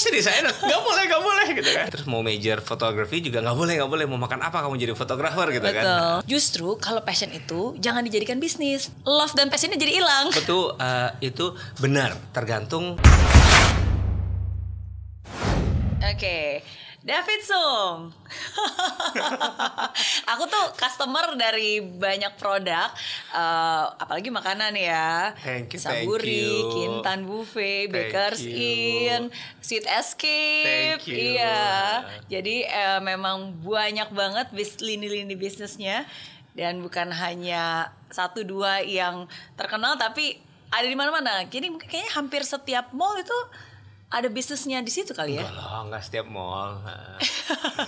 fashion designer nggak boleh nggak boleh gitu kan terus mau major fotografi juga nggak boleh nggak boleh mau makan apa kamu jadi fotografer gitu kan Betul. Justru kalau passion itu jangan dijadikan bisnis. Love dan passionnya jadi hilang. betul eh, itu benar tergantung Oke, David Sung. Aku tuh customer dari banyak produk, eh, apalagi makanan ya. Thank you, thank Saburi, you. Kintan Buffet, Thank Baker's you. Inn, Sweet Escape. Thank you. Iya. Jadi eh, memang banyak banget bis lini-lini bisnisnya dan bukan hanya satu dua yang terkenal tapi ada di mana-mana. Jadi kayaknya hampir setiap mall itu ada bisnisnya di situ kali ya. Enggak loh, nggak setiap mall.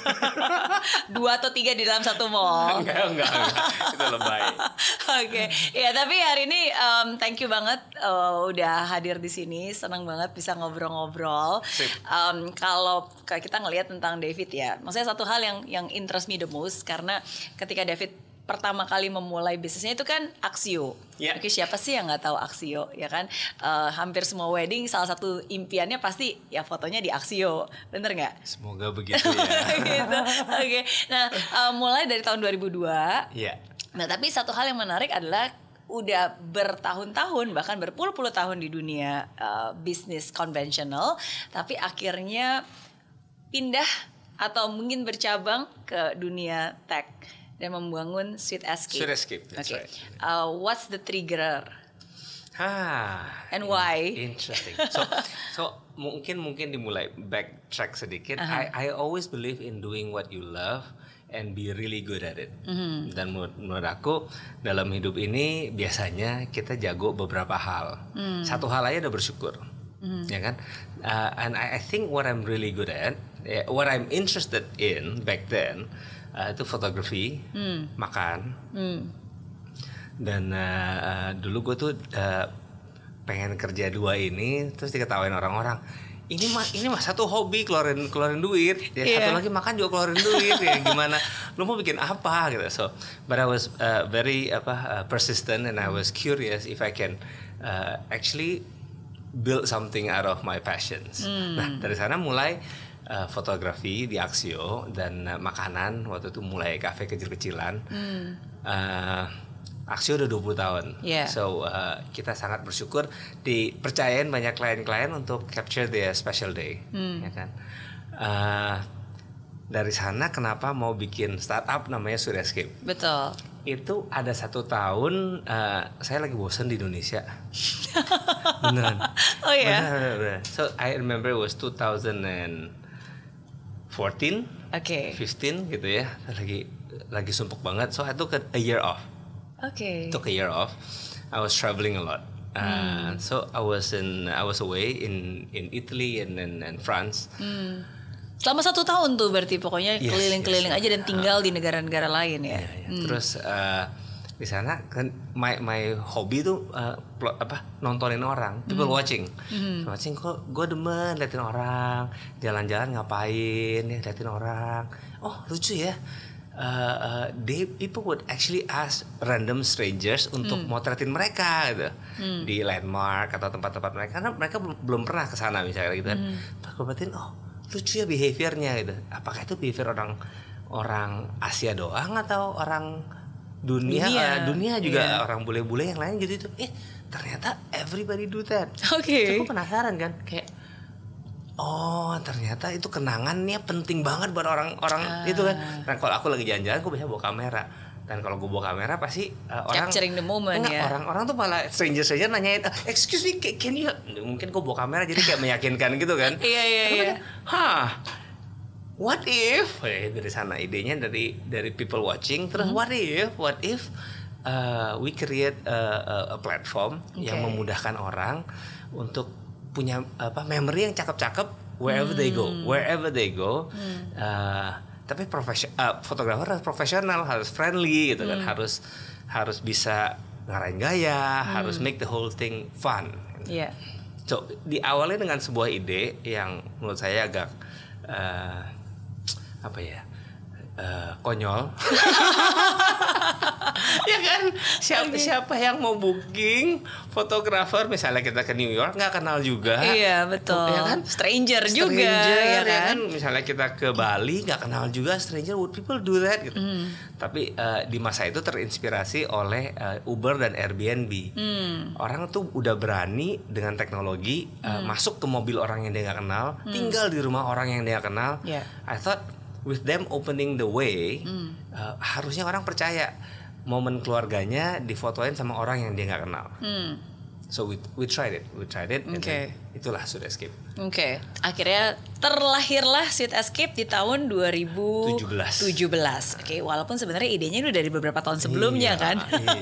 dua atau tiga di dalam satu mall. enggak, enggak, enggak. Itu lebay. Oke, ya tapi hari ini um, thank you banget uh, udah hadir di sini, senang banget bisa ngobrol-ngobrol. Um, kalau kita ngelihat tentang David ya, maksudnya satu hal yang yang interest me the most karena ketika David pertama kali memulai bisnisnya itu kan Axio. Ya. Oke, siapa sih yang nggak tahu Axio ya kan? Uh, hampir semua wedding salah satu impiannya pasti ya fotonya di Axio, bener nggak? Semoga begitu ya. gitu. Oke. Nah, uh, mulai dari tahun 2002 Iya. Nah, tapi satu hal yang menarik adalah udah bertahun-tahun bahkan berpuluh-puluh tahun di dunia uh, bisnis konvensional, tapi akhirnya pindah atau mungkin bercabang ke dunia tech dan membangun Sweet Escape. Sweet Escape, that's Oke. right. Uh, what's the trigger? Ah, And why? Interesting. So, so mungkin mungkin dimulai backtrack sedikit. Uh-huh. I I always believe in doing what you love and be really good at it. Mm-hmm. Dan menurut, menurut aku dalam hidup ini biasanya kita jago beberapa hal. Mm. Satu hal aja udah bersyukur, Mm-hmm. ya kan? Uh, and I, I think what I'm really good at, eh, what I'm interested in back then, uh, itu fotografi, Mm. makan, Hmm. dan uh, uh, dulu gue tuh uh, pengen kerja dua ini terus diketawain orang-orang ini mah ini mah satu hobi keluarin keluarin duit. Ya Iya. satu lagi makan juga keluarin duit ya gimana? Lu mau bikin apa? Gitu. So but I was uh, very apa uh, persistent and I was curious if I can uh, actually build something out of my passions. Nah dari sana mulai uh, fotografi di Axio dan uh, makanan waktu itu mulai kafe kecil-kecilan uh, Axio udah 20 tahun. Yeah. So uh, kita sangat bersyukur dipercayain banyak klien-klien untuk capture their special day, ya kan. Uh, dari sana kenapa mau bikin startup namanya Surescape? Betul. Itu ada satu tahun uh, saya lagi bosen di Indonesia. Beneran. Oh ya. Beneran, beneran. So I remember it was 2014 Oke. 15 gitu ya lagi lagi sumpuk banget so I took a, a year off Oke. took a year off I was traveling a lot uh, so I was in I was away in in Italy and and, and France Hmm. Selama satu tahun tuh berarti pokoknya Yes, keliling-keliling yes, aja dan tinggal di negara-negara lain ya. Ya, ya. terus uh, di sana kan my my hobi tuh uh, plo- apa nontonin orang people Hmm. watching. Watching kok gue demen liatin orang jalan-jalan ngapain ya liatin orang. Oh lucu ya. Uh, uh, they people would actually ask random strangers untuk Hmm. motretin mereka gitu. Di landmark atau tempat-tempat mereka karena mereka belum, belum pernah ke sana misalnya gitu. Kan. Aku perhatiin oh lucu ya behaviornya gitu. Apakah itu behavior orang orang Asia doang atau orang dunia Dunia, eh, dunia juga iya. orang bule-bule yang lain gitu itu eh ternyata everybody do that Oke. Terus aku penasaran kan kayak oh ternyata itu kenangannya penting banget buat orang-orang Ah. itu kan dan kalau aku lagi jalan-jalan aku biasanya bawa kamera dan kalau gue bawa kamera pasti uh, orang Capturing the moment, Enggak, ya. orang-orang tuh malah stranger saja nanyain "Ah, excuse me ca- can you mungkin gue bawa kamera jadi kayak meyakinkan gitu kan Iya, iya, iya. hah what if Eh, dari sana idenya dari dari people watching terus Hmm. what if what if uh, we create a, a- a platform yang Oke. memudahkan orang untuk punya apa memory yang cakep-cakep wherever they go Hmm. wherever they go uh, tapi profesional uh, fotografer harus profesional harus friendly gitu Hmm. kan harus harus bisa ngarahin gaya harus make the whole thing fun Iya. So, diawali dengan sebuah ide yang menurut saya agak eh, apa ya? eh, konyol. ya kan siapa siapa yang mau booking fotografer misalnya kita ke New York nggak kenal juga Iya betul. ya kan Stranger, juga, Stranger, ya ya kan. misalnya kita ke Bali nggak kenal juga stranger would people do that gitu Hmm. tapi eh, di masa itu terinspirasi oleh eh, Uber dan Airbnb Hmm. orang tuh udah berani dengan teknologi eh, masuk ke mobil orang yang dia nggak kenal tinggal di rumah orang yang dia kenal Hmm. Yeah. I thought with them opening the way Hmm. eh, harusnya orang percaya momen keluarganya difotoin sama orang yang dia nggak kenal Hmm. So we we tried it we tried it and Okay. itulah sudah escape Oke, akhirnya terlahirlah Sweet Escape di tahun 2017. 17. Oke, walaupun sebenarnya idenya udah dari beberapa tahun sebelumnya Iya, kan. Iya.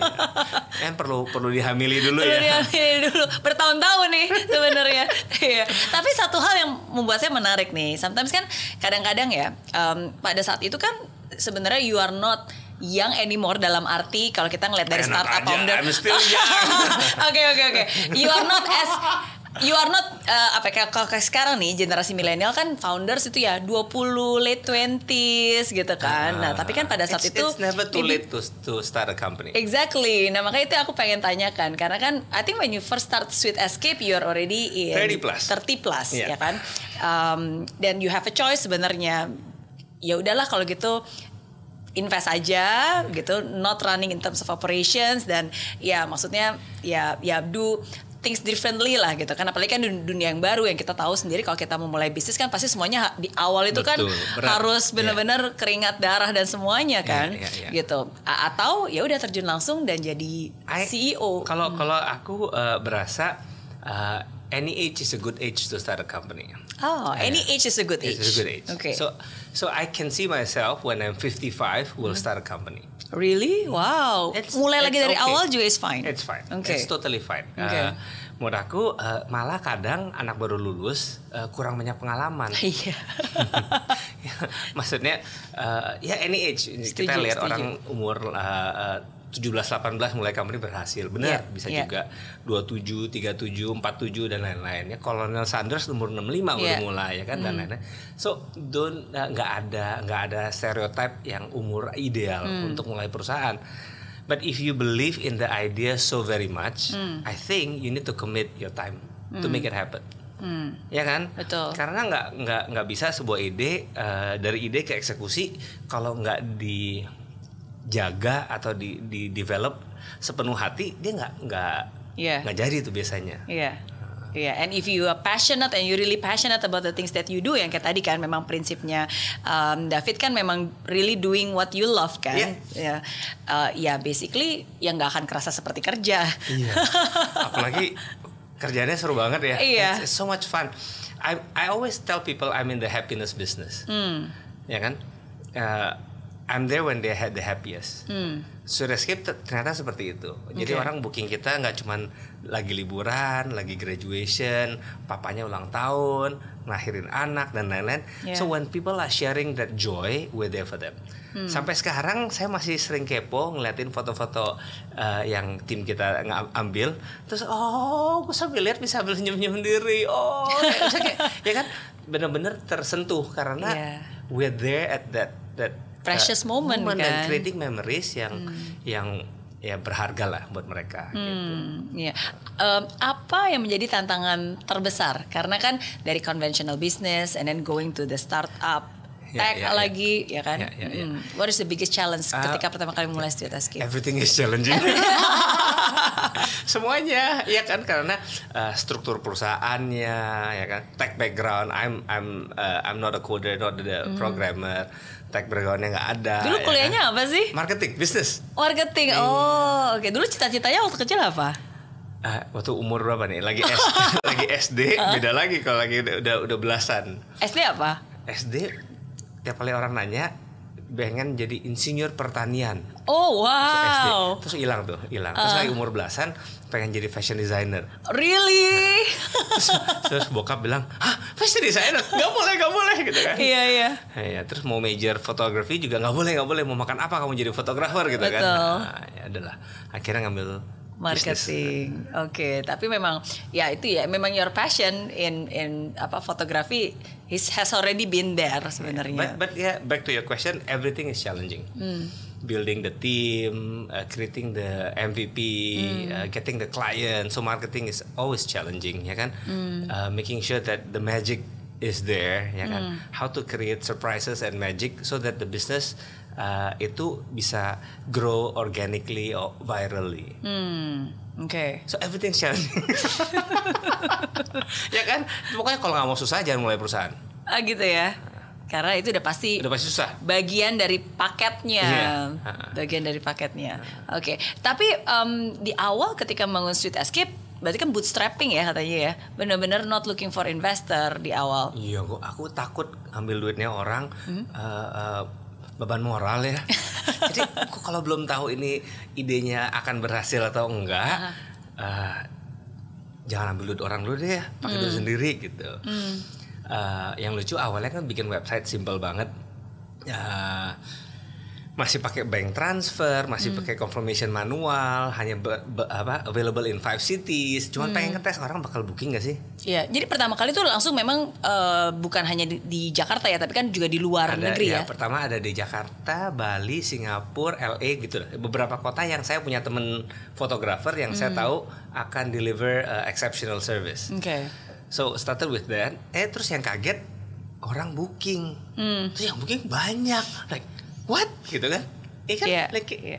Kan perlu perlu dihamili dulu Perlu ya. diambil dulu bertahun-tahun nih sebenarnya. Iya. Tapi satu hal yang membuat saya menarik nih, sometimes kan kadang-kadang ya um, pada saat itu kan sebenarnya you are not young anymore dalam arti kalau kita ngeliat dari Enak startup aja, founder. I'm still young. Oke oke oke. You are not as You are not uh, apa kayak kalau kayak sekarang nih generasi milenial kan founders itu ya 20 late 20s gitu kan. Nah, tapi kan pada saat It's- itu it's never too late to to start a company. Exactly. Nah makanya itu aku pengen tanyakan karena kan I think when you first start Sweet Escape you're already in 30 plus. 30 plus Yeah. ya kan. Um, dan you have a choice sebenarnya. Ya udahlah kalau gitu invest aja gitu, not running in terms of operations dan ya maksudnya ya ya do things differently lah gitu kan. Apalagi kan dun- dunia yang baru yang kita tahu sendiri kalau kita mau mulai bisnis kan pasti semuanya di awal itu kan Betul, berat. harus benar-benar keringat darah dan semuanya kan Iya, iya, iya. gitu. A- atau ya udah terjun langsung dan jadi I- CEO Kalau kalau aku uh, berasa uh, any age is a good age to start a company. oh any age is a good age It's a good age. okay So so I can see myself when I'm 55 will start a company. really wow It's- mulai lagi it's dari okay. awal juga is fine It's fine. okay It's totally fine. Okay. Uh, menurut aku uh, malah kadang anak baru lulus uh, kurang banyak pengalaman. iya Maksudnya uh, ya any age kita Setuju, lihat setuju. orang umur uh, uh, 17 18 mulai company berhasil. Benar, Iya, bisa iya. juga 27, 37, 47 dan lain-lain. Ya Colonel Sanders umur 65 Iya. udah mulai ya kan dan lain-lain. So don't uh, nggak ada nggak ada stereotype yang umur ideal Hmm. untuk mulai perusahaan. But if you believe in the idea so very much, Hmm. I think you need to commit your time to make it happen. Hmm, Ya kan? Betul. Karena nggak nggak nggak bisa sebuah ide eh, dari ide ke eksekusi kalau nggak dijaga atau di, di develop sepenuh hati dia nggak nggak Iya. nggak jadi tuh biasanya. Iya. Iya, and if you are passionate and you really passionate about the things that you do, yang kayak tadi kan memang prinsipnya um, David kan memang really doing what you love kan, ya, Uh, ya basically yang nggak akan kerasa seperti kerja. Iya. Apalagi kerjanya seru banget ya. Iya. It's, it's so much fun. I I always tell people I'm in the happiness business. Hmm. Ya kan? Uh, I'm there when they had the happiest. Hmm. Sudah skip te- ternyata seperti itu. Jadi Oke. orang booking kita nggak cuman lagi liburan, lagi graduation, papanya ulang tahun, ngelahirin anak dan lain-lain. Yeah. So when people are sharing that joy, we're there for them. Hmm. Sampai sekarang saya masih sering kepo ngeliatin foto-foto uh, yang tim kita ambil, terus oh, gue sambil lihat bisa sambil senyum-senyum sendiri. Oh, kayak, kayak- ya kan bener-bener tersentuh karena Yeah. we're there at that that Precious moment, dan kan? creating memories yang yang ya berharga lah buat mereka. gitu. Hmm, iya. Em, apa yang menjadi tantangan terbesar? Karena kan dari conventional business and then going to the startup Ya, tech ya, ya. lagi, ya kan? Ya, ya, ya. Hmm. What is the biggest challenge Ah, ketika pertama kali mulai Street Escape? Everything is challenging. Semuanya ya kan karena uh, struktur perusahaannya ya kan tech background I'm I'm uh, I'm not a coder not the programmer tech backgroundnya nggak ada. Dulu ya kuliahnya kan? apa sih? Marketing business. Marketing. Oh, oke. Dulu cita-citanya waktu kecil apa? Ah, waktu umur berapa nih? Lagi S, lagi SD beda lagi kalau lagi udah udah, udah belasan. SD apa? SD tiap kali orang nanya pengen jadi insinyur pertanian. Oh, wow. Terus hilang tuh, hilang. Terus Ah. lagi umur belasan pengen jadi fashion designer. Really? Terus, terus bokap bilang, "Hah, fashion designer? Gak boleh, gak boleh." gitu kan. Iya, iya. Ya, terus mau major fotografi juga nggak boleh, nggak boleh. Mau makan apa kamu jadi fotografer gitu kan. Betul. Nah, ya adalah. Akhirnya ngambil. Marketing. Oke, tapi memang ya itu ya memang your passion in in apa fotografi is has already been there sebenarnya. But, but yeah, back to your question, everything is challenging. Hmm. building the team, uh, creating the MVP, uh, getting the client. So marketing is always challenging, ya kan? Uh, making sure that the magic is there, ya kan? How to create surprises and magic so that the business uh, itu bisa grow organically or virally. Hmm, oke. So everything's challenging. ya kan? Pokoknya kalau nggak mau susah jangan mulai perusahaan. Ah gitu ya. Karena itu udah pasti Udah pasti susah. bagian dari paketnya. Iya. Bagian dari paketnya. Oke. Tapi em, di awal ketika membangun Sweet Escape berarti kan bootstrapping ya katanya ya. Benar-benar not looking for investor di awal. Iya, gua aku takut ambil duitnya orang eh, eh, beban moral ya. Jadi aku kalau belum tahu ini idenya akan berhasil atau enggak, eh, jangan ambil duit orang dulu deh, ya, pakai duit sendiri gitu. Eh, yang lucu awalnya kan bikin website simple banget. Eh, masih pakai bank transfer, masih pakai confirmation manual, hanya be- be- apa available in five cities. Cuman pengen ngetes orang bakal booking gak sih? Iya, jadi pertama kali tuh langsung memang eh, bukan hanya di, di Jakarta ya, tapi kan juga di luar ada negeri ya. pertama ada di Jakarta, Bali, Singapura, LA gitu lah. Beberapa kota yang saya punya temen fotografer yang saya Hmm. tahu akan deliver uh, exceptional service. Oke. So started with that. Eh terus yang kaget orang booking. Hmm. Terus yang booking banyak. Like what? Gitu kan? Iya kan? Iya, Like, iya.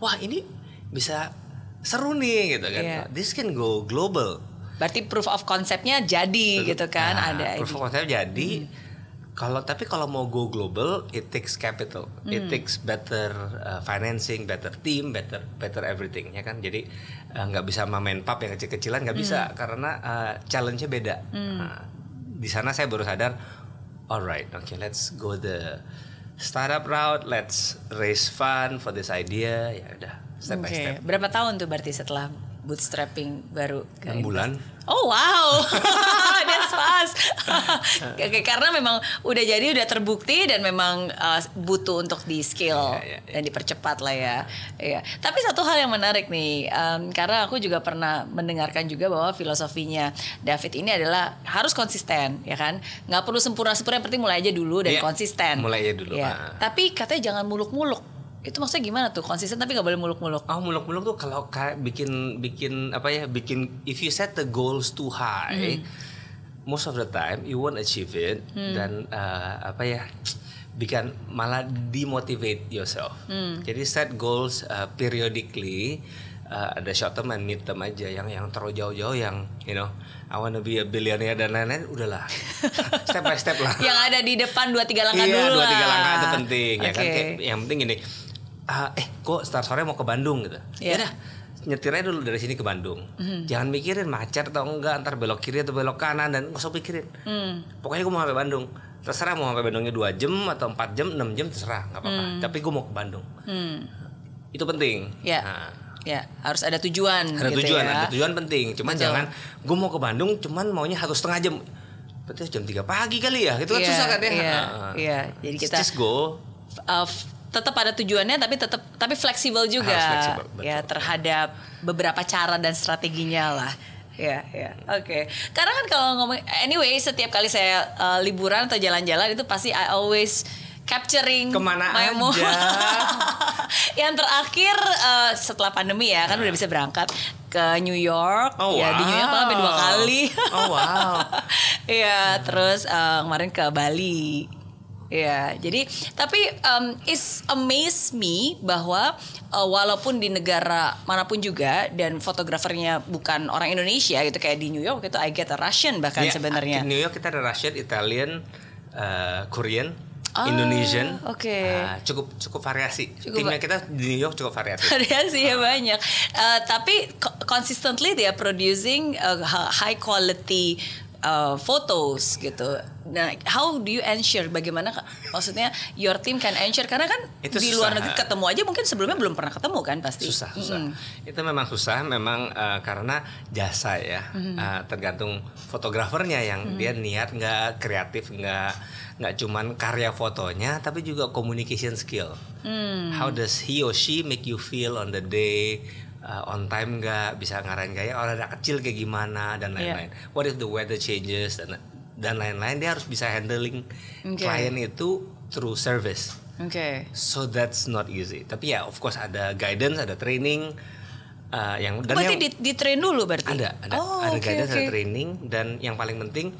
wah ini bisa seru nih gitu kan. Iya. This can go global. Berarti proof of conceptnya jadi gitu kan, Nah, ada proof of concept jadi kalau tapi kalau mau go global it takes capital it takes better uh, financing better team better better everything ya kan jadi uh, nggak bisa main pub yang kecil-kecilan nggak bisa karena uh, challenge-nya beda Nah, di sana saya baru sadar alright okay let's go the startup route let's raise fund for this idea. Ya udah step by Oke, step. berapa tahun tuh berarti setelah bootstrapping baru enam bulan Oh wow, that's fast. Karena memang udah jadi udah terbukti dan memang uh, butuh untuk di scale Iya, iya, iya. dan dipercepat lah ya. Iya. Tapi satu hal yang menarik nih, um, karena aku juga pernah mendengarkan juga bahwa filosofinya David ini adalah harus konsisten, ya kan? Nggak perlu sempurna-sempurna, yang penting mulai aja dulu dan Iya, konsisten. mulai aja dulu, Iya. ah. Tapi katanya jangan muluk-muluk. Itu maksudnya gimana tuh? Konsisten tapi nggak boleh muluk-muluk. Oh muluk-muluk tuh kalau kayak bikin bikin apa ya bikin if you set the goals too high, most of the time you won't achieve it dan uh, apa ya bikin malah demotivate yourself. Jadi set goals uh, periodically. uh, ada short term and mid term aja yang yang terlalu jauh-jauh yang you know I wanna be a billionaire dan lain-lain udahlah step by step lah yang ada di depan dua tiga langkah iya, dulu dua tiga langkah itu penting ya kan. Kayak yang penting gini ah, eh kok start sore mau ke Bandung gitu. Ya udah nyetir aja dulu dari sini ke Bandung. Jangan mikirin macet atau enggak ntar belok kiri atau belok kanan dan nggak usah pikirin. Hmm. pokoknya gue mau sampai Bandung. Terserah mau sampai Bandungnya dua jam atau empat jam enam jam terserah nggak apa-apa. Tapi gue mau ke Bandung. Hmm. itu penting. Ya. Nah, Ya, harus ada tujuan ada gitu tujuan ya. ada tujuan penting. Cuman Betul. jangan gue mau ke Bandung cuman maunya harus setengah jam. Berarti jam 3 pagi kali ya? Itu kan Iya, susah kan ya? Iya, Ah. iya. Jadi kita just go. uh, tetap ada tujuannya tapi tetap tapi fleksibel juga Harus fleksibel, betul. ya terhadap beberapa cara dan strateginya lah. Ya, ya. Oke. Karena kan kalau ngomong anyway setiap kali saya uh, liburan atau jalan-jalan itu pasti I always capturing Ke mana my aja? yang terakhir uh, setelah pandemi ya kan udah bisa berangkat ke New York Oh, ya di New York sampai dua wow. kali Oh, wow. Iya, terus uh, kemarin ke Bali. Ya, jadi tapi um, is amaze me bahwa uh, walaupun di negara mana pun juga dan fotografernya bukan orang Indonesia gitu kayak di New York itu I get a Russian bahkan Ya, sebenarnya. Di New York kita ada Russian, Italian, uh, Korean, Ah, Indonesian. oke. Uh, cukup cukup variasi. Cukup Timnya kita di New York cukup variasi. Variasi ya banyak. Uh, tapi co- consistently they are producing uh, high quality uh, photos gitu. Nah, how do you ensure bagaimana maksudnya your team can ensure karena kan Itu di luar susah. negeri ketemu aja mungkin sebelumnya belum pernah ketemu kan pasti. susah susah Mm-mm. itu memang susah memang uh, karena jasa ya Mm-hmm. Uh, tergantung fotografernya yang dia niat nggak kreatif nggak nggak cuman karya fotonya tapi juga communication skill Mm. how does he or she make you feel on the day uh, on time nggak bisa ngarahin gaya orang anak kecil kayak gimana dan Iya. lain-lain what if the weather changes dan dan lain-lain dia harus bisa handling Oke. klien itu through service Oke. So that's not easy. Tapi ya of course ada guidance, ada training uh, yang dan Berarti yang di, di train dulu berarti? ada ada Oh, ada oke, guidance, oke. ada training dan yang paling penting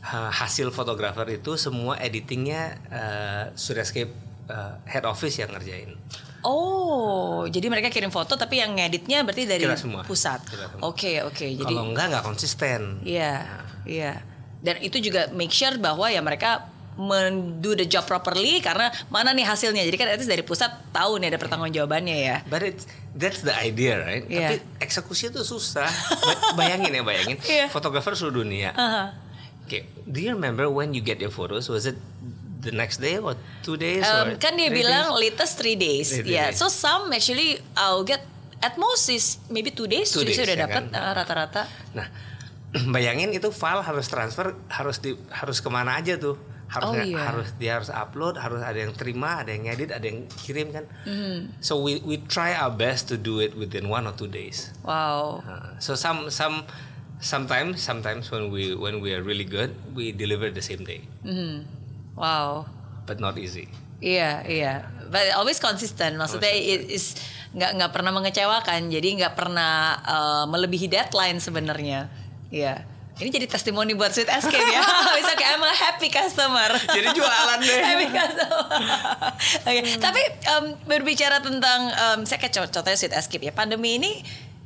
ha- hasil fotografer itu semua editingnya uh, Suryascape uh, head office yang ngerjain. Oh, jadi mereka kirim foto tapi yang ngeditnya berarti dari Kita semua. pusat. Oke, oke. Jadi Kalau enggak nggak konsisten. Iya, iya. Dan itu juga make sure bahwa ya mereka men do the job properly karena mana nih hasilnya. Jadi kan itu dari pusat tahu nih ada pertanggungjawabannya ya. But it's, that's the idea, right? Iya. Tapi eksekusi itu susah. Ba- bayangin ya, bayangin. Iya. Fotografer seluruh dunia. Aha. Okay, do you remember when you get your photos? Was it the next day or two days? Um, or kan dia three bilang days? latest three days. Three Ya, days. so some actually I'll get at most is maybe two days. Two days, udah ya dapat kan? uh, rata-rata. Nah, bayangin itu file harus transfer harus di harus ke mana aja tuh? Harus Oh, iya. harus dia harus upload, harus ada yang terima, ada yang ngedit, ada yang kirim kan. So we we try our best to do it within one or two days. Wow. Uh, so some some sometimes sometimes when we when we are really good, we deliver the same day, Mhm. Wow. but not easy. Iya, iya. But always konsisten. Maksudnya it is nggak nggak pernah mengecewakan. Jadi nggak pernah uh, melebihi deadline sebenarnya. Iya. Ini jadi testimoni buat Sweet Escape ya. Bisa kayak I'm a happy customer. Jadi jualan deh. happy customer. Oke. Tapi um, berbicara tentang um, saya kayak co- contohnya Sweet Escape ya. Pandemi ini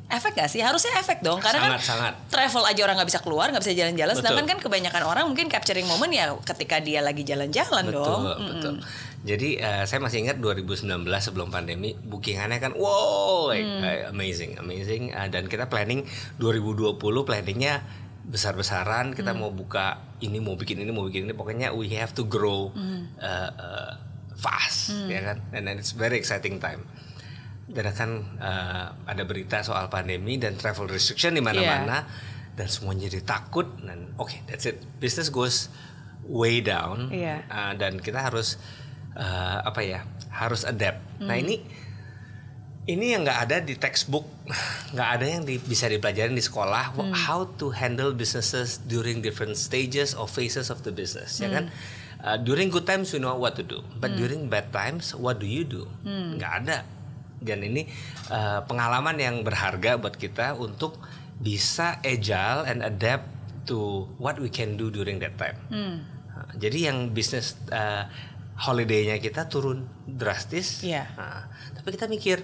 efek gak sih? Harusnya efek dong. Karena Sangat, kan sangat. travel aja orang nggak bisa keluar, nggak bisa jalan-jalan. Sedangkan kan kebanyakan orang mungkin capturing moment ya ketika dia lagi jalan-jalan Betul, dong. betul. Jadi eh, saya masih ingat 2019 sebelum pandemi bookingannya kan wow like, eh, amazing, amazing Eh, dan kita planning 2020 planningnya besar-besaran kita mau buka ini mau bikin ini mau bikin ini pokoknya we have to grow eh, eh, fast ya kan and then it's very exciting time dan akan eh, ada berita soal pandemi dan travel restriction di mana-mana dan semuanya jadi takut dan oke that's it business goes way down Iya. Uh, dan kita harus uh, apa ya harus adapt. Nah ini ini yang nggak ada di textbook, nggak ada yang di- bisa dipelajarin di sekolah. wh- How to handle businesses during different stages or phases of the business, ya kan? Uh, during good times we know what to do, but during bad times what do you do? Nggak ada. Dan ini uh, pengalaman yang berharga buat kita untuk bisa agile and adapt to what we can do during that time. Nah, Jadi yang bisnis uh, holiday-nya kita turun drastis. Iya. Nah, tapi kita mikir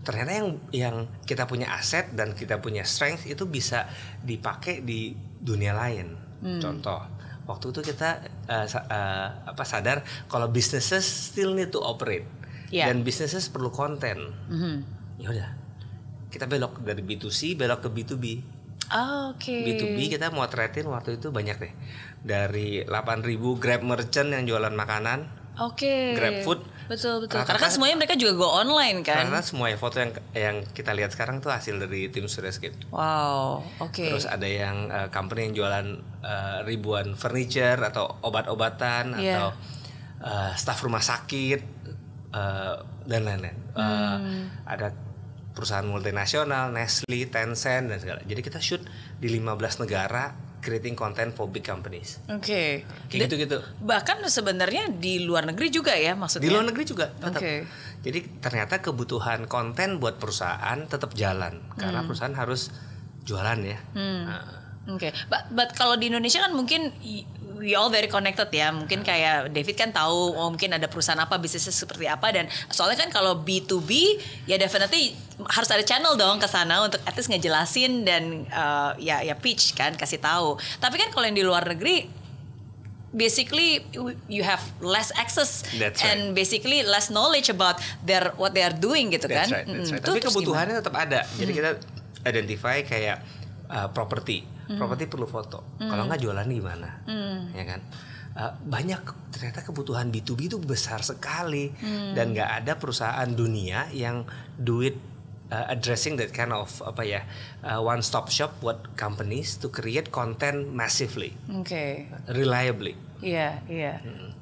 ternyata yang yang kita punya aset dan kita punya strength itu bisa dipakai di dunia lain. Contoh, waktu itu kita uh, uh, apa sadar kalau businesses still need to operate Iya. dan businesses perlu konten. Mhm. Ya udah, kita belok dari B2C belok ke B2B. Ah, Oke. B2B kita motretin waktu itu banyak deh. Dari 8000 Grab merchant yang jualan makanan, Oke. GrabFood. Betul betul. Rata-rata- Karena kan semuanya mereka juga go online kan. karena semua foto yang yang kita lihat sekarang tuh hasil dari tim Suryascape. Wow. Oke. Terus ada yang uh, company yang jualan uh, ribuan furniture atau obat-obatan Iya. atau uh, staf rumah sakit uh, dan lain-lain. Uh, Hmm. Ada perusahaan multinasional, Nestle, Tencent dan segala. Jadi kita shoot di 15 negara creating content for big companies. Oke. Kayak Dan- gitu-gitu. Bahkan sebenarnya di luar negeri juga ya maksudnya. Di luar negeri juga tetap. Oke. Jadi ternyata kebutuhan konten buat perusahaan tetap jalan Hmm. karena perusahaan harus jualan ya. Nah, Oke, but, but kalau di Indonesia kan mungkin we all very connected ya. Mungkin kayak David kan tahu oh mungkin ada perusahaan apa, bisnisnya seperti apa dan soalnya kan kalau B2B ya definitely harus ada channel dong ke sana untuk at least ngejelasin dan uh, ya ya pitch kan kasih tahu. Tapi kan kalau yang di luar negeri basically you have less access That's right. and basically less knowledge about their what they are doing gitu That's kan. right, that's Mm-mm. right. Tuh Tapi kebutuhannya tetap ada. Hmm. Jadi kita identify kayak uh, property. Hmm. Property perlu foto. Kalau nggak jualan gimana? Ya kan? Uh, banyak ternyata kebutuhan B2B itu besar sekali Hmm. dan nggak ada perusahaan dunia yang do it uh, addressing that kind of apa ya uh, one stop shop buat companies to create content massively? Oke. reliably. Iya, iya.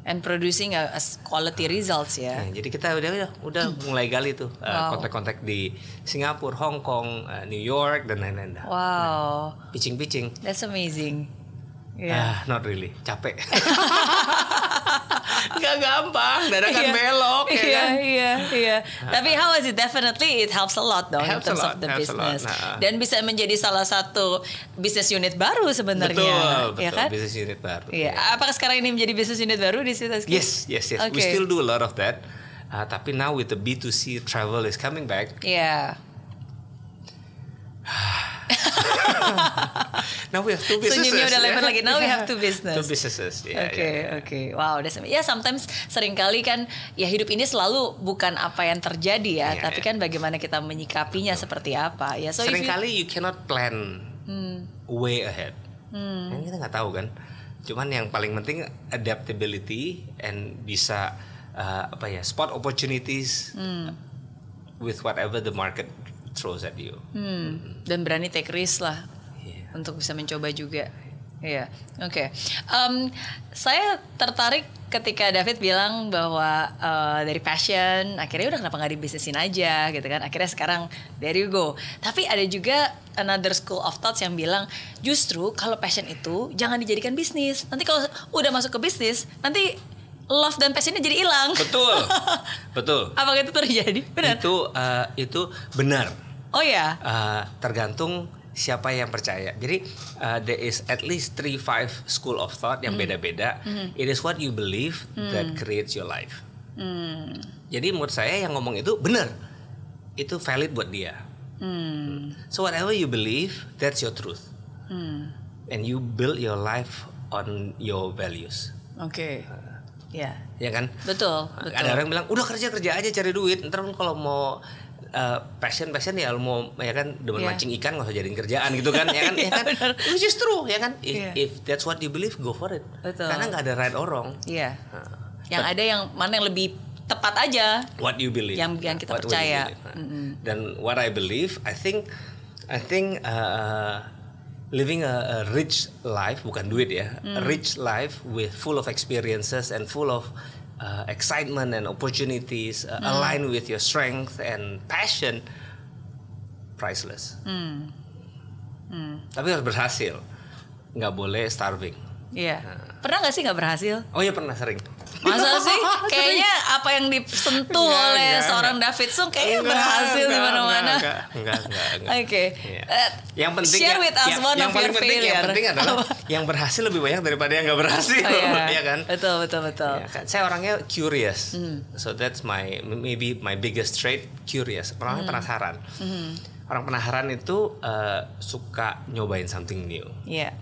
And producing a, a quality results ya. Nah, jadi kita udah udah, udah mulai gali tuh uh, Wow. kontak-kontak di Singapura, Hong Kong, uh, New York dan lain-lain. dah. Wow, Pitching-pitching. that's amazing. Ah, not really, capek. Nggak gampang, dadakan Iya. belok ya iya, kan. iya, iya. Tapi how is it? Definitely it helps a lot dong in Helps a terms lot, of the business. Nah. Dan bisa menjadi salah satu business unit baru sebenarnya. Betul, betul. Ya kan? Business unit baru. Iya. Apakah sekarang ini menjadi business unit baru di Citaski? Yes, yes, yes. We Oke. still do a lot of that. Uh, tapi now with the B2C travel is coming back. Iya. Now we have two businesses. Senyumnya udah ya. lebar lagi. Now we have Yeah. two business. Two businesses. Oke, Yeah, yeah, yeah. oke. Wow, that's amazing. Ya sometimes sering kali kan ya hidup ini selalu bukan apa yang terjadi ya, Iya, tapi iya. kan bagaimana kita menyikapinya seperti apa. Ya, so if you- Seringkali you cannot plan Hmm. way ahead. Kan kita nggak tahu kan. Cuman yang paling penting adaptability and bisa uh, apa ya spot opportunities Hmm. with whatever the market throws at you. Hmm, dan berani take risk lah Iya. untuk bisa mencoba juga. Iya, oke. Em, saya tertarik ketika David bilang bahwa eh, dari passion akhirnya udah kenapa nggak dibisnisin aja gitu kan. Akhirnya sekarang there you go. Tapi ada juga another school of thoughts yang bilang justru kalau passion itu jangan dijadikan bisnis. Nanti kalau udah masuk ke bisnis, nanti love dan passionnya jadi hilang. Betul, betul. Apakah itu terjadi? Benar. Itu uh, itu benar. Oh ya. Uh, tergantung siapa yang percaya. Jadi uh, there is at least three five school of thought yang beda-beda. It is what you believe that creates your life. Hmm. Jadi menurut saya yang ngomong itu benar. Itu valid buat dia. Hmm. So whatever you believe, that's your truth. Hmm. And you build your life on your values. Oke. Ya. Ya kan? Betul, betul. Ada orang bilang udah kerja kerja aja cari duit. Ntar kalau mau uh, passion passion ya lu mau ya kan demen Iya. mancing ikan nggak usah jadiin kerjaan gitu kan ya kan ya Iya, kan benar. which is true ya kan if, Iya. if that's what you believe go for it Betul. karena nggak ada right or wrong Iya. Nah, Yang ada yang mana yang lebih tepat aja. what you believe Yang- yang kita What percaya. Nah, Mm-mm. dan what I believe I think I think uh, living a, a rich life bukan duit ya a Mm. rich life with full of experiences and full of uh, excitement and opportunities uh, Mm. aligned with your strength and passion priceless Hmm. Hmm. tapi harus berhasil nggak boleh starving Iya. Nah. Pernah nggak sih nggak berhasil? oh ya pernah sering Masa sih? Kayaknya apa yang disentuh Enggak, oleh enggak, seorang enggak. David Sung kayaknya Enggak, berhasil di enggak, mana-mana. enggak, enggak, enggak, enggak. Oke. Iya. Eh, yang penting share ya- with us yang, one yang of paling your penting yang failure. penting adalah Apa? yang berhasil lebih banyak daripada yang nggak berhasil Oh, iya. ya kan Betul, betul, betul. Ya kan? saya orangnya curious Hmm. so that's my maybe my biggest trait curious orangnya Hmm. penasaran orang penasaran itu uh, suka nyobain something new Iya.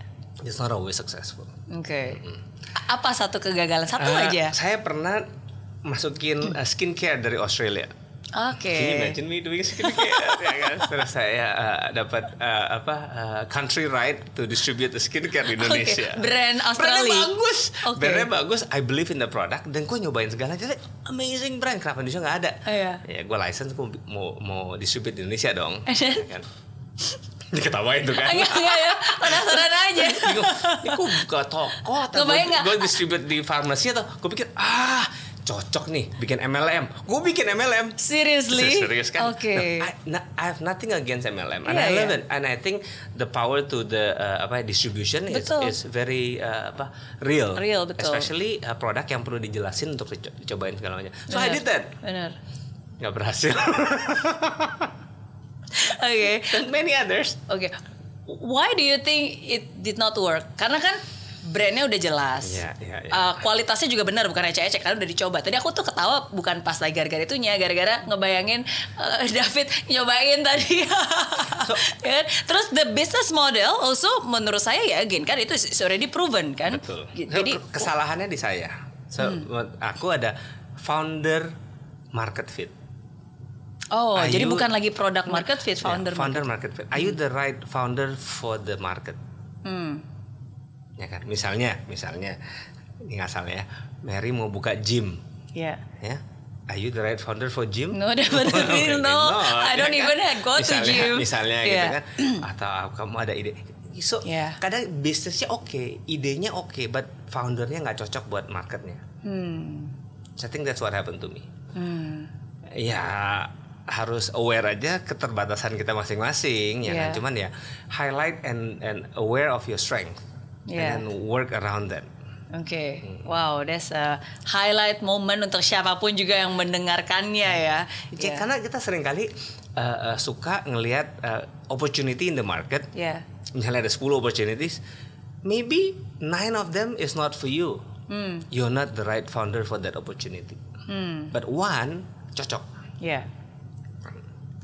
it's not always successful Oke. A- Apa satu kegagalan? Satu Uh, aja. saya pernah masukin uh, skincare dari Australia Oke. Can you imagine me doing skincare? ya kan? Terus saya uh, dapat uh, apa uh, country right to distribute the skincare di Indonesia. Oke, brand Australia. Brandnya bagus. Oke. Brandnya bagus. I believe in the product. Dan gue nyobain segala jadi amazing brand. Kenapa Indonesia nggak ada? Iya. Ya gue license gue mau mau distribute di Indonesia dong. Ya kan? Diketawain tuh kan. Enggak, enggak ya. Penasaran aja. Bingung, Ini gue buka toko atau gue distribute di farmasi atau gue pikir ah cocok nih bikin MLM. Gue bikin MLM. Seriously? Serius kan? Oke. Nah, I, na- I have nothing against MLM, and Iya, I love iya. it. And I think the power to the uh, apa distribution is, Betul. is very uh, apa real. Real, betul. Especially uh, produk yang perlu dijelasin untuk dico- dicobain segala macam. So I Benar. did that. Benar. Nggak berhasil. Oke. And many others. Oke. Why do you think it did not work? Karena kan brandnya udah jelas. Iya, iya, iya. Uh, kualitasnya juga benar bukan ecek-ecek karena udah dicoba. Tadi aku tuh ketawa bukan pas lagi gara-gara itunya, gara-gara ngebayangin uh, David nyobain tadi. Ya kan? Terus the business model also menurut saya ya again kan itu is already proven kan. Betul. Jadi So, kesalahannya di saya. So Hmm. aku ada founder market fit. Oh, Are jadi you- bukan lagi product market fit Ya, founder. founder market fit. Are you the right founder for the market? Hmm. ya kan misalnya misalnya ini asalnya ya Mary mau buka gym Ya. ya Are you the right founder for gym? No, definitely no. I don't ya even have go to misalnya, gym. Misalnya Yeah. gitu kan, atau kamu ada ide. So, Yeah. kadang bisnisnya oke, idenya oke, but foundernya nggak cocok buat marketnya. Hmm. So, I think that's what happened to me. Hmm. Ya harus aware aja keterbatasan kita masing-masing, ya kan? Yeah. Cuman ya highlight and and aware of your strength, Yeah. and then work around that. Oke, wow, that's a highlight moment untuk siapa pun juga yang mendengarkannya ya. Ya, Ya. Karena kita sering kali uh, uh, suka ngelihat uh, opportunity in the market. Ya. Misalnya ada 10 opportunities, maybe nine of them is not for you. Hmm. You're not the right founder for that opportunity. Hmm. But one cocok. Ya.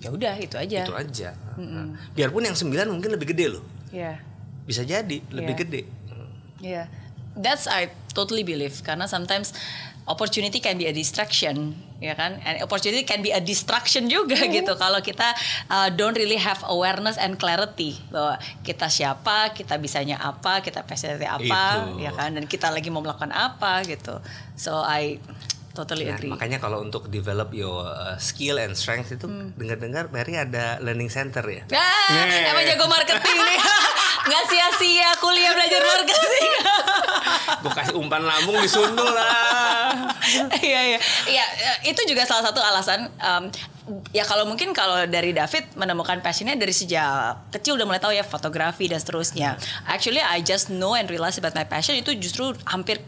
Ya udah itu aja. Itu aja. Nah, biarpun yang sembilan mungkin lebih gede loh. Ya. Bisa jadi lebih Iya. gede. Yeah, that's I totally believe karena sometimes opportunity can be a distraction, ya kan? And opportunity can be a distraction juga gitu kalau kita uh, don't really have awareness and clarity bahwa kita siapa, kita bisanya apa, kita passionnya apa, Itu. ya kan? Dan kita lagi mau melakukan apa gitu. So I totally Nah, agree. makanya kalau untuk develop your uh, skill and strength itu Hmm. dengar-dengar Mary ada learning center ya. Ah, Yeah. emang jago marketing nih. Nggak sia-sia kuliah belajar marketing. Gue kasih umpan lambung disundul lah. Iya iya iya itu juga salah satu alasan um, ya kalau mungkin kalau dari David menemukan passionnya dari sejak kecil udah mulai tahu ya fotografi dan seterusnya. Actually I just know and realize about my passion itu justru hampir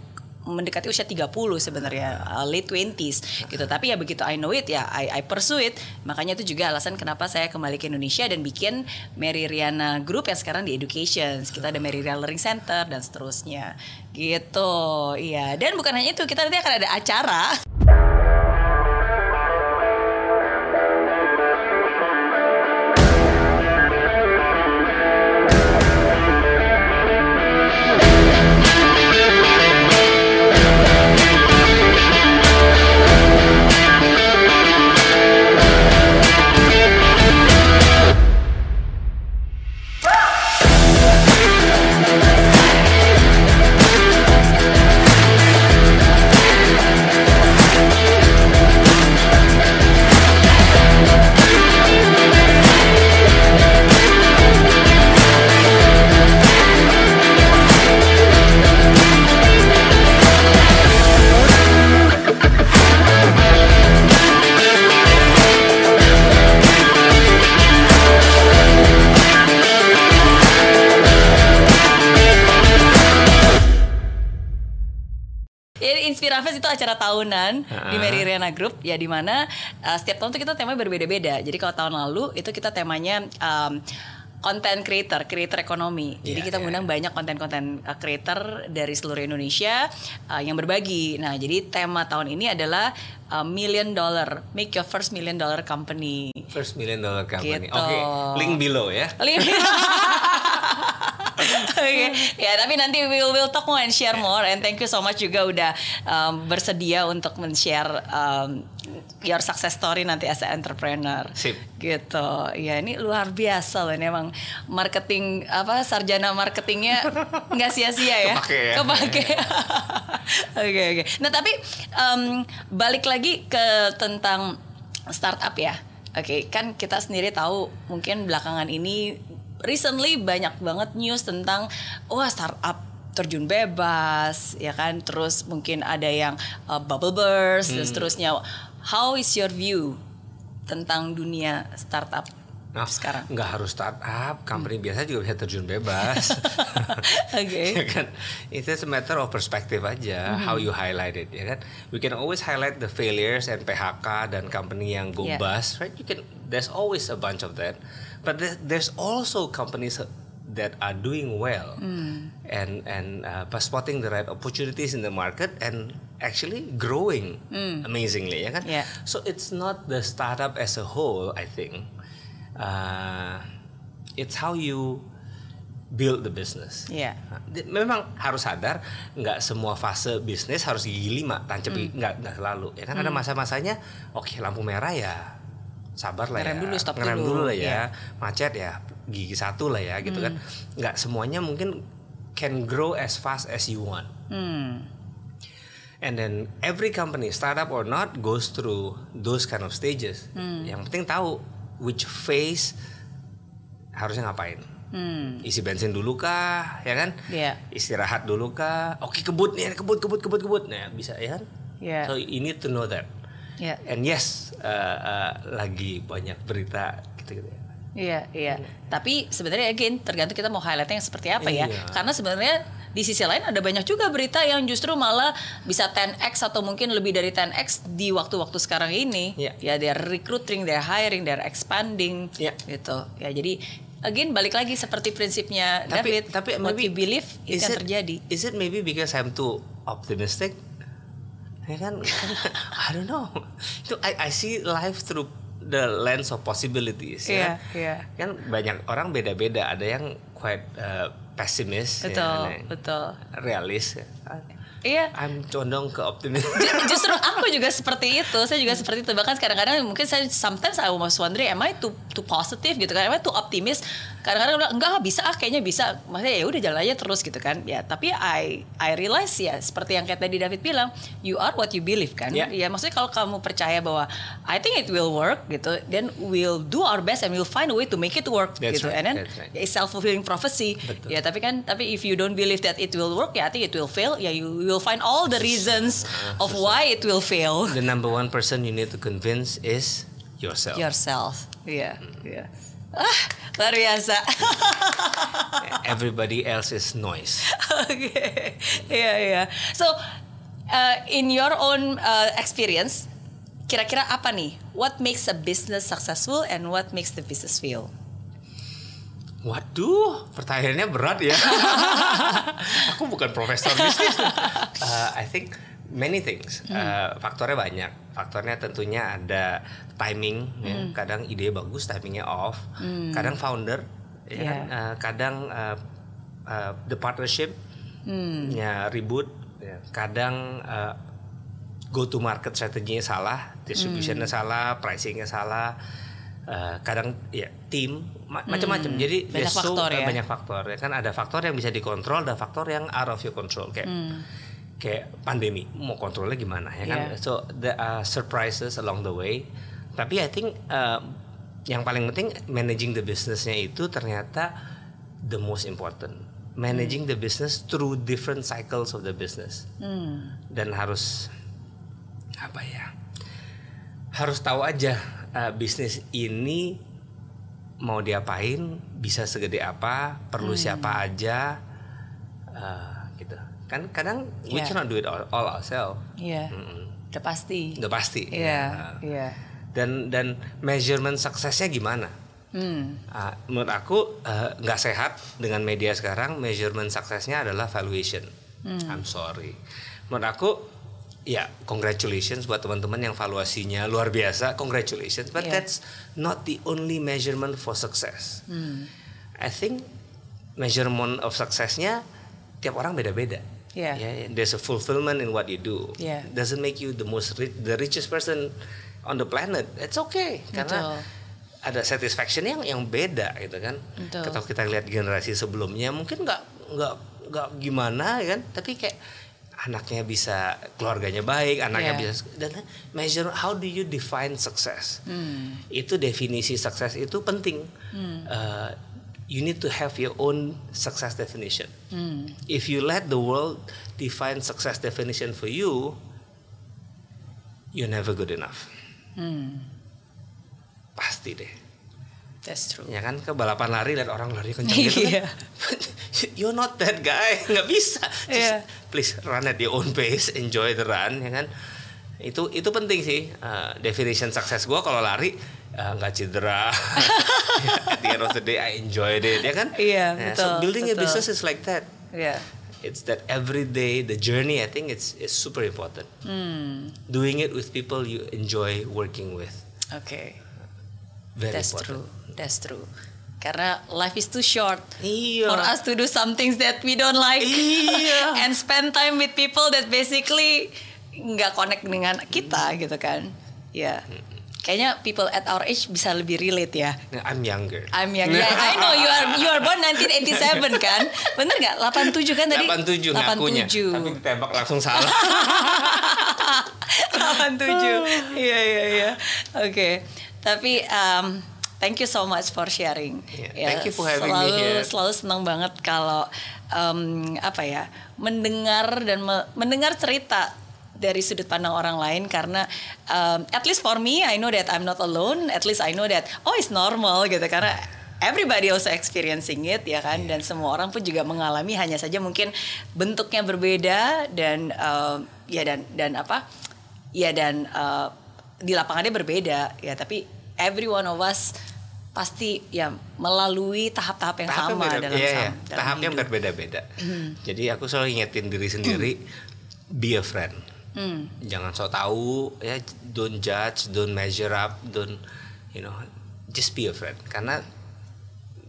mendekati usia 30 sebenarnya uh, late 20s gitu. Tapi ya begitu I know it ya I, I pursue it. Makanya itu juga alasan kenapa saya kembali ke Indonesia dan bikin Mary Riana Group yang sekarang di Education. Kita ada Mary Riana Learning Center dan seterusnya. Gitu iya. Dan bukan hanya itu kita nanti akan ada acara Tahunan di Ah. Mary Riana Group ya di mana uh, setiap tahun tuh kita temanya berbeda-beda. Jadi kalau tahun lalu itu kita temanya um, content creator, creator ekonomi. Jadi Iya, kita iya. mengundang banyak konten-konten uh, creator dari seluruh Indonesia uh, yang berbagi. Nah, jadi tema tahun ini adalah uh, million dollar, make your first million dollar company. First million dollar company. Gitu. Oke, link below ya. Oke, ya tapi nanti we will we'll talk more and share more and thank you so much juga udah um, bersedia untuk men-share um, your success story nanti as an entrepreneur. Sip. Gitu. Ya ini luar biasa loh ini emang marketing apa sarjana marketingnya nggak sia-sia ya. Kepake ya. Kepake. Oke oke. Nah tapi um, balik lagi ke tentang startup ya. Oke, kan kita sendiri tahu mungkin belakangan ini recently banyak banget news tentang wah startup terjun bebas ya kan terus mungkin ada yang uh, bubble burst dan seterusnya how is your view tentang dunia startup Nah, sekarang nggak harus startup, company biasa juga bisa terjun bebas. oke ya kan? Itu a matter of perspective aja, Mm-hmm. how you highlight it, ya kan? We can always highlight the failures and PHK dan company yang go Yeah. bust, right? You can. There's always a bunch of that, but there- there's also companies that are doing well Mm. and and uh, by spotting the right opportunities in the market and actually growing amazingly, ya kan? Mm. Yeah. So it's not the startup as a whole, I think. Uh, it's how you build the business. Di- Memang harus sadar nggak semua fase bisnis harus gigi lima tancap Hmm. gigi- nggak nggak selalu ya kan ada masa-masanya oke lampu merah ya sabar lah Ngerem ya dulu, stop ngerem dulu, dulu lah ya macet ya gigi satu lah ya gitu kan Hmm. nggak semuanya mungkin can grow as fast as you want hmm. And then every company, startup or not, goes through those kind of stages. Hmm. Yang penting tahu which phase harusnya ngapain. Hmm. Isi bensin dulu kah, ya kan? Iya. Istirahat dulu kah? Oke kebut nih, kebut, kebut, kebut, kebut. Nah bisa ya kan? Iya. So you need to know that. Iya. And yes, uh, uh, lagi banyak berita gitu-gitu. ya. Iya, iya. Tapi sebenarnya again tergantung kita mau highlightnya yang seperti apa ya. Iya. Karena sebenarnya di sisi lain ada banyak juga berita yang justru malah bisa 10x atau mungkin lebih dari 10x di waktu-waktu sekarang ini. Iya. Ya, they're recruiting, they're hiring, they're expanding, Iya. gitu. Ya, jadi again balik lagi seperti prinsipnya tapi David, tapi what maybe you believe itu yang it- terjadi. Is it maybe because I'm too optimistic? Ya kan, kan I don't know. Itu I, I see life through the lens of possibilities. Iya, ya. iya. Kan banyak orang beda-beda. Ada yang quite uh, pesimis, Betul, ya, ada yang betul. realis. Ya. Iya. I'm condong ke optimis. Ju- Justru aku juga seperti itu. Saya juga seperti itu. Bahkan kadang-kadang mungkin saya sometimes I was wondering am I too too positive gitu kan? Am I too optimis? Kadang-kadang bilang enggak bisa ah kayaknya bisa. Maksudnya ya udah jalan aja terus gitu kan. Ya, tapi I I realize ya seperti yang kayak tadi David bilang, you are what you believe kan? Ya. Ya maksudnya kalau kamu percaya bahwa I think it will work gitu, then we'll do our best and we'll find a way to make it work That's gitu. right, And then that's right. it's self fulfilling prophecy. Betul. Ya, tapi kan tapi if you don't believe that it will work, ya I think it will fail. Ya you will find all the reasons of why it will fail. the number one person you need to convince is yourself. Yourself. Iya, iya. Ah, luar biasa. Everybody else is noise. Oke. Iya, iya. So, uh, in your own uh, experience, kira-kira apa nih? What makes a business successful and what makes the business fail? Waduh, pertanyaannya berat ya. Aku bukan profesor bisnis. Uh, I think many things. Uh, faktornya banyak. Faktornya tentunya ada timing. ya. Kadang ide bagus, timingnya off. Kadang founder. Ya Yeah. kan? Uh, kadang uh, uh, the partnership nya ribut. ya. Kadang uh, go to market strateginya salah, distributionnya salah, pricingnya salah. Uh, kadang ya tim ma- macam-macam. Jadi Banyak so- faktor ya. banyak faktor ya kan? Ada faktor yang bisa dikontrol ada faktor yang out of your control. Kayak kayak pandemi. Mau kontrolnya gimana ya kan? Yeah. so there are surprises along the way. Tapi I think uh, yang paling penting managing the businessnya itu ternyata the most important. Managing the business through different cycles of the business. Dan harus apa ya? Harus tahu aja uh, bisnis ini mau diapain bisa segede apa perlu siapa aja uh, gitu kan kadang we Yeah. cannot do it all, all ourselves Iya. Mm-mm. Udah pasti. udah pasti Iya, Ya. iya. dan dan measurement suksesnya gimana Hmm. Ah, menurut aku uh, nggak sehat dengan media sekarang measurement suksesnya adalah valuation. Hmm. I'm sorry. Menurut aku ya congratulations buat teman-teman yang valuasinya luar biasa. Congratulations, but Yeah. that's not the only measurement for success. Hmm. I think measurement of suksesnya tiap orang beda-beda. Yeah. Ya, there's a fulfillment in what you do. Yeah. Doesn't make you the most ri- the richest person on the planet. It's okay karena Betul. ada satisfaction yang yang beda gitu kan. Betul. Kalau kita lihat generasi sebelumnya mungkin nggak nggak nggak gimana kan, tapi kayak anaknya bisa keluarganya baik, anaknya Yeah. bisa dan measure how do you define success? Hmm. Itu definisi sukses itu penting. Uh, you need to have your own success definition. Hmm. If you let the world define success definition for you, you're never good enough. Hmm. Pasti deh. That's true. Ya kan ke balapan lari lihat orang lari kencang gitu kan. Iya. You're not that guy, nggak bisa. Just Iya. please run at your own pace, enjoy the run ya kan. Itu itu penting sih. Uh, definition sukses gua kalau lari uh, nggak cedera. at the end of the day I enjoyed it ya kan. Iya, Ya, betul, So building a betul. business is like that. Iya. It's that every day the journey I think it's it's super important. Hmm. Doing it with people you enjoy working with. Oke. Very That's important. true. That's true. Karena life is too short Iya. for us to do some things that we don't like Iya. and spend time with people that basically nggak connect dengan kita gitu kan. Ya. Kayaknya people at our age bisa lebih relate ya. Nah, I'm younger. I'm young. Yeah, I know you are you are born 1987 kan? Bener nggak? 87 kan tadi? 87 ngakunya. 87. Tapi ditembak langsung salah. 87. Iya iya iya. Oke. Tapi um, thank you so much for sharing. Yeah, thank you for having me selalu, here. Selalu senang banget kalau um, apa ya mendengar dan me- mendengar cerita dari sudut pandang orang lain karena um, at least for me I know that I'm not alone. At least I know that oh it's normal gitu karena everybody also experiencing it ya kan dan semua orang pun juga mengalami hanya saja mungkin bentuknya berbeda dan uh, ya dan dan apa ya dan uh, di lapangannya berbeda ya tapi every one of us pasti ya melalui tahap-tahap yang Tahapnya sama beda- dalam, iya, iya. dalam tahapnya hidup. berbeda-beda. Jadi aku selalu ingetin diri sendiri, be a friend. Hmm. Jangan so tahu, ya don't judge, don't measure up, don't you know, just be a friend. Karena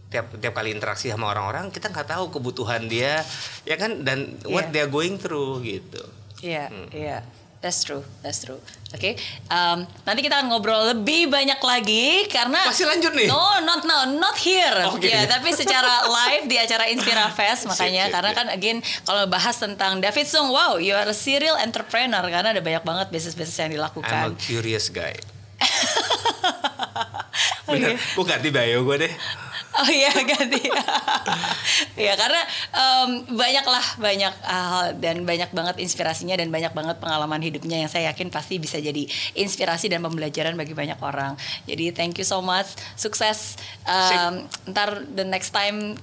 tiap tiap kali interaksi sama orang-orang kita nggak tahu kebutuhan dia, ya kan, dan what Iya. they're going through gitu. Iya, iya. That's true, that's true. Oke, um, nanti kita akan ngobrol lebih banyak lagi karena Masih lanjut nih? No, not now, not here. Oke. Ya, tapi secara live di acara Inspira Fest makanya sip, karena sip. kan again kalau bahas tentang David Sung, wow, you are a serial entrepreneur karena ada banyak banget bisnis-bisnis yang I'm a dilakukan. curious guy. Oke. Bener, bukan di bio gue deh. Oh iya ganti. ya karena em, banyaklah banyak hal dan banyak banget inspirasinya dan banyak banget pengalaman hidupnya yang saya yakin pasti bisa jadi inspirasi dan pembelajaran bagi banyak orang. Jadi thank you so much, sukses. Em, ntar the next time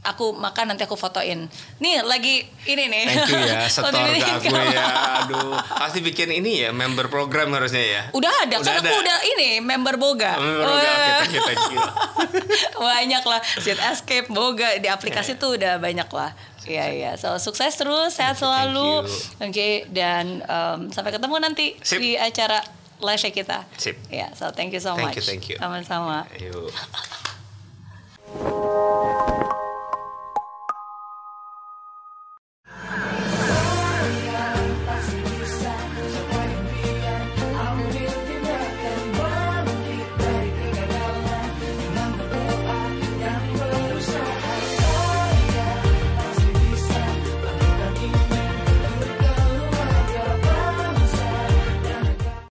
aku makan nanti aku fotoin. Nih lagi ini nih. Thank you ya, setor ke aku ya. Aduh, pasti bikin ini ya, member program harusnya ya. Udah ada, kan Udah aku ada. udah ini member Boga. Member Boga, thank you, thank you. banyak lah Seat Escape Boga di aplikasi tuh udah banyak lah Iya iya so sukses terus sehat Thank thank selalu oke dan em, sampai ketemu nanti Sip. di acara live kita Sip. ya so thank you so Thank much you, thank you. sama-sama Ayo.